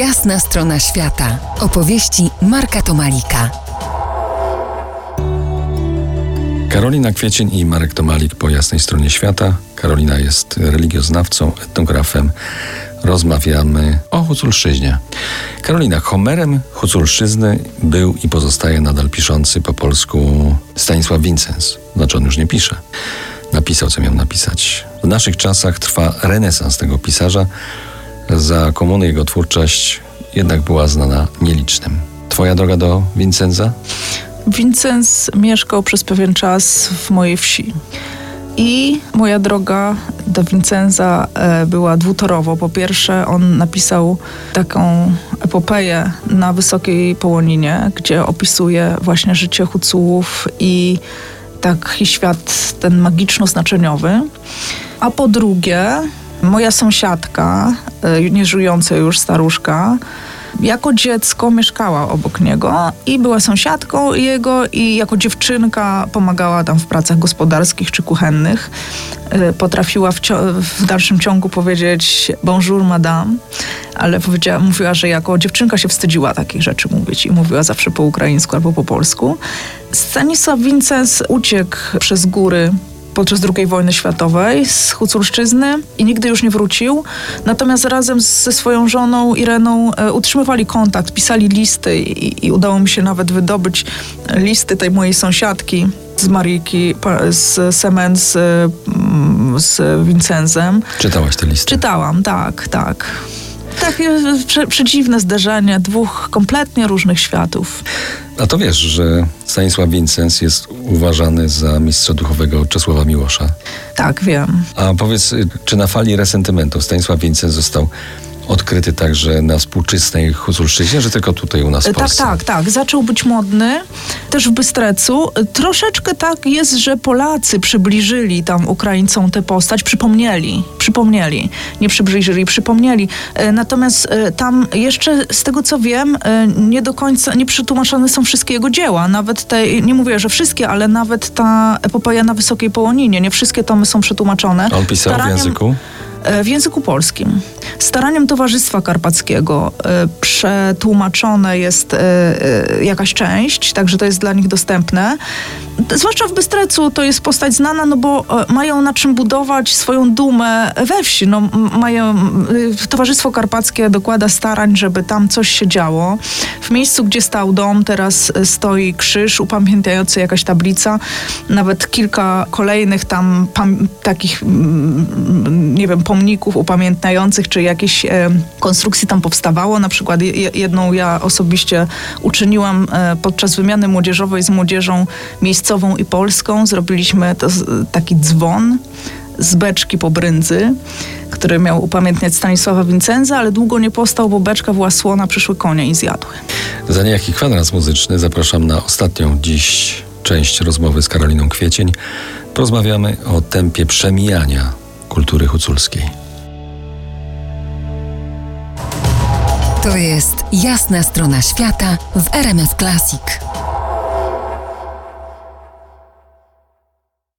Jasna strona świata. Opowieści Marka Tomalika. Karolina Kwiecień i Marek Tomalik po jasnej stronie świata. Karolina jest religioznawcą, etnografem. Rozmawiamy o Huculszczyźnie. Karolina, Homerem Huculszczyzny był i pozostaje nadal piszący po polsku Stanisław Wincens. Znaczy on już nie pisze. Napisał, co miał napisać. W naszych czasach trwa renesans tego pisarza. Za komuny jego twórczość jednak była znana nielicznym. Twoja droga do Vincenza? Vincent mieszkał przez pewien czas w mojej wsi. I moja droga do Vincenza e, była dwutorowo. Po pierwsze, on napisał taką epopeję na Wysokiej Połoninie, gdzie opisuje właśnie życie Hucułów i taki świat ten magiczno-znaczeniowy. A po drugie, moja sąsiadka, e, nieżyjąca już staruszka, jako dziecko mieszkała obok niego i była sąsiadką jego i jako dziewczynka pomagała tam w pracach gospodarskich czy kuchennych. Y, potrafiła w, w dalszym ciągu powiedzieć bonjour madame, ale powiedziała, mówiła, że jako dziewczynka się wstydziła takich rzeczy mówić i mówiła zawsze po ukraińsku albo po polsku. Stanisław Wincens uciekł przez góry podczas II wojny światowej z Huculszczyzny i nigdy już nie wrócił. Natomiast razem ze swoją żoną Ireną e, utrzymywali kontakt, pisali listy i, i udało mi się nawet wydobyć listy tej mojej sąsiadki z Mariki, z Semen, z, mm, z Vincenzem. Czytałaś te listy? Czytałam, tak, tak. Takie prze, przedziwne zderzenie dwóch kompletnie różnych światów. A to wiesz, że Stanisław Wincens jest uważany za mistrza duchowego Czesława Miłosza? Tak, wiem. A powiedz, czy na fali resentymentu Stanisław Wincens został odkryty także na współczesnej Huculszczyźnie, że tylko tutaj u nas w tak, Polsce? Tak, tak, tak. Zaczął być modny też w Bystrecu. Troszeczkę tak jest, że Polacy przybliżyli tam Ukraińcom tę postać, przypomnieli, przypomnieli, nie przybliżyli, przypomnieli. E, natomiast e, tam jeszcze z tego co wiem, e, nie do końca, nie przetłumaczone są wszystkie jego dzieła. Nawet te, nie mówię, że wszystkie, ale nawet ta epopeja na Wysokiej Połoninie, nie wszystkie tomy są przetłumaczone. On pisał Staraniem... w języku? E, w języku polskim. Staraniem Towarzystwa Karpackiego e, przetłumaczone jest e, jakaś część, także to jest dla nich dostępne. Zwłaszcza w Bystrecu to jest postać znana, no bo mają na czym budować swoją dumę we wsi. No, mają, Towarzystwo Karpackie dokłada starań, żeby tam coś się działo. W miejscu, gdzie stał dom, teraz stoi krzyż upamiętniający jakaś tablica. Nawet kilka kolejnych tam takich, nie wiem, pomników upamiętniających, czy jakiejś e, konstrukcji tam powstawało. Na przykład jedną ja osobiście uczyniłam e, podczas wymiany młodzieżowej z młodzieżą miejscową i polską. Zrobiliśmy taki dzwon z beczki po brędzy, który miał upamiętniać Stanisława Wincenza, ale długo nie postał, bo beczka była słona, przyszły konie i zjadły. Za niejaki kwadrans muzyczny zapraszam na ostatnią dziś część rozmowy z Karoliną Kwiecień. Porozmawiamy o tempie przemijania kultury huculskiej. To jest jasna strona świata w RMS Classic.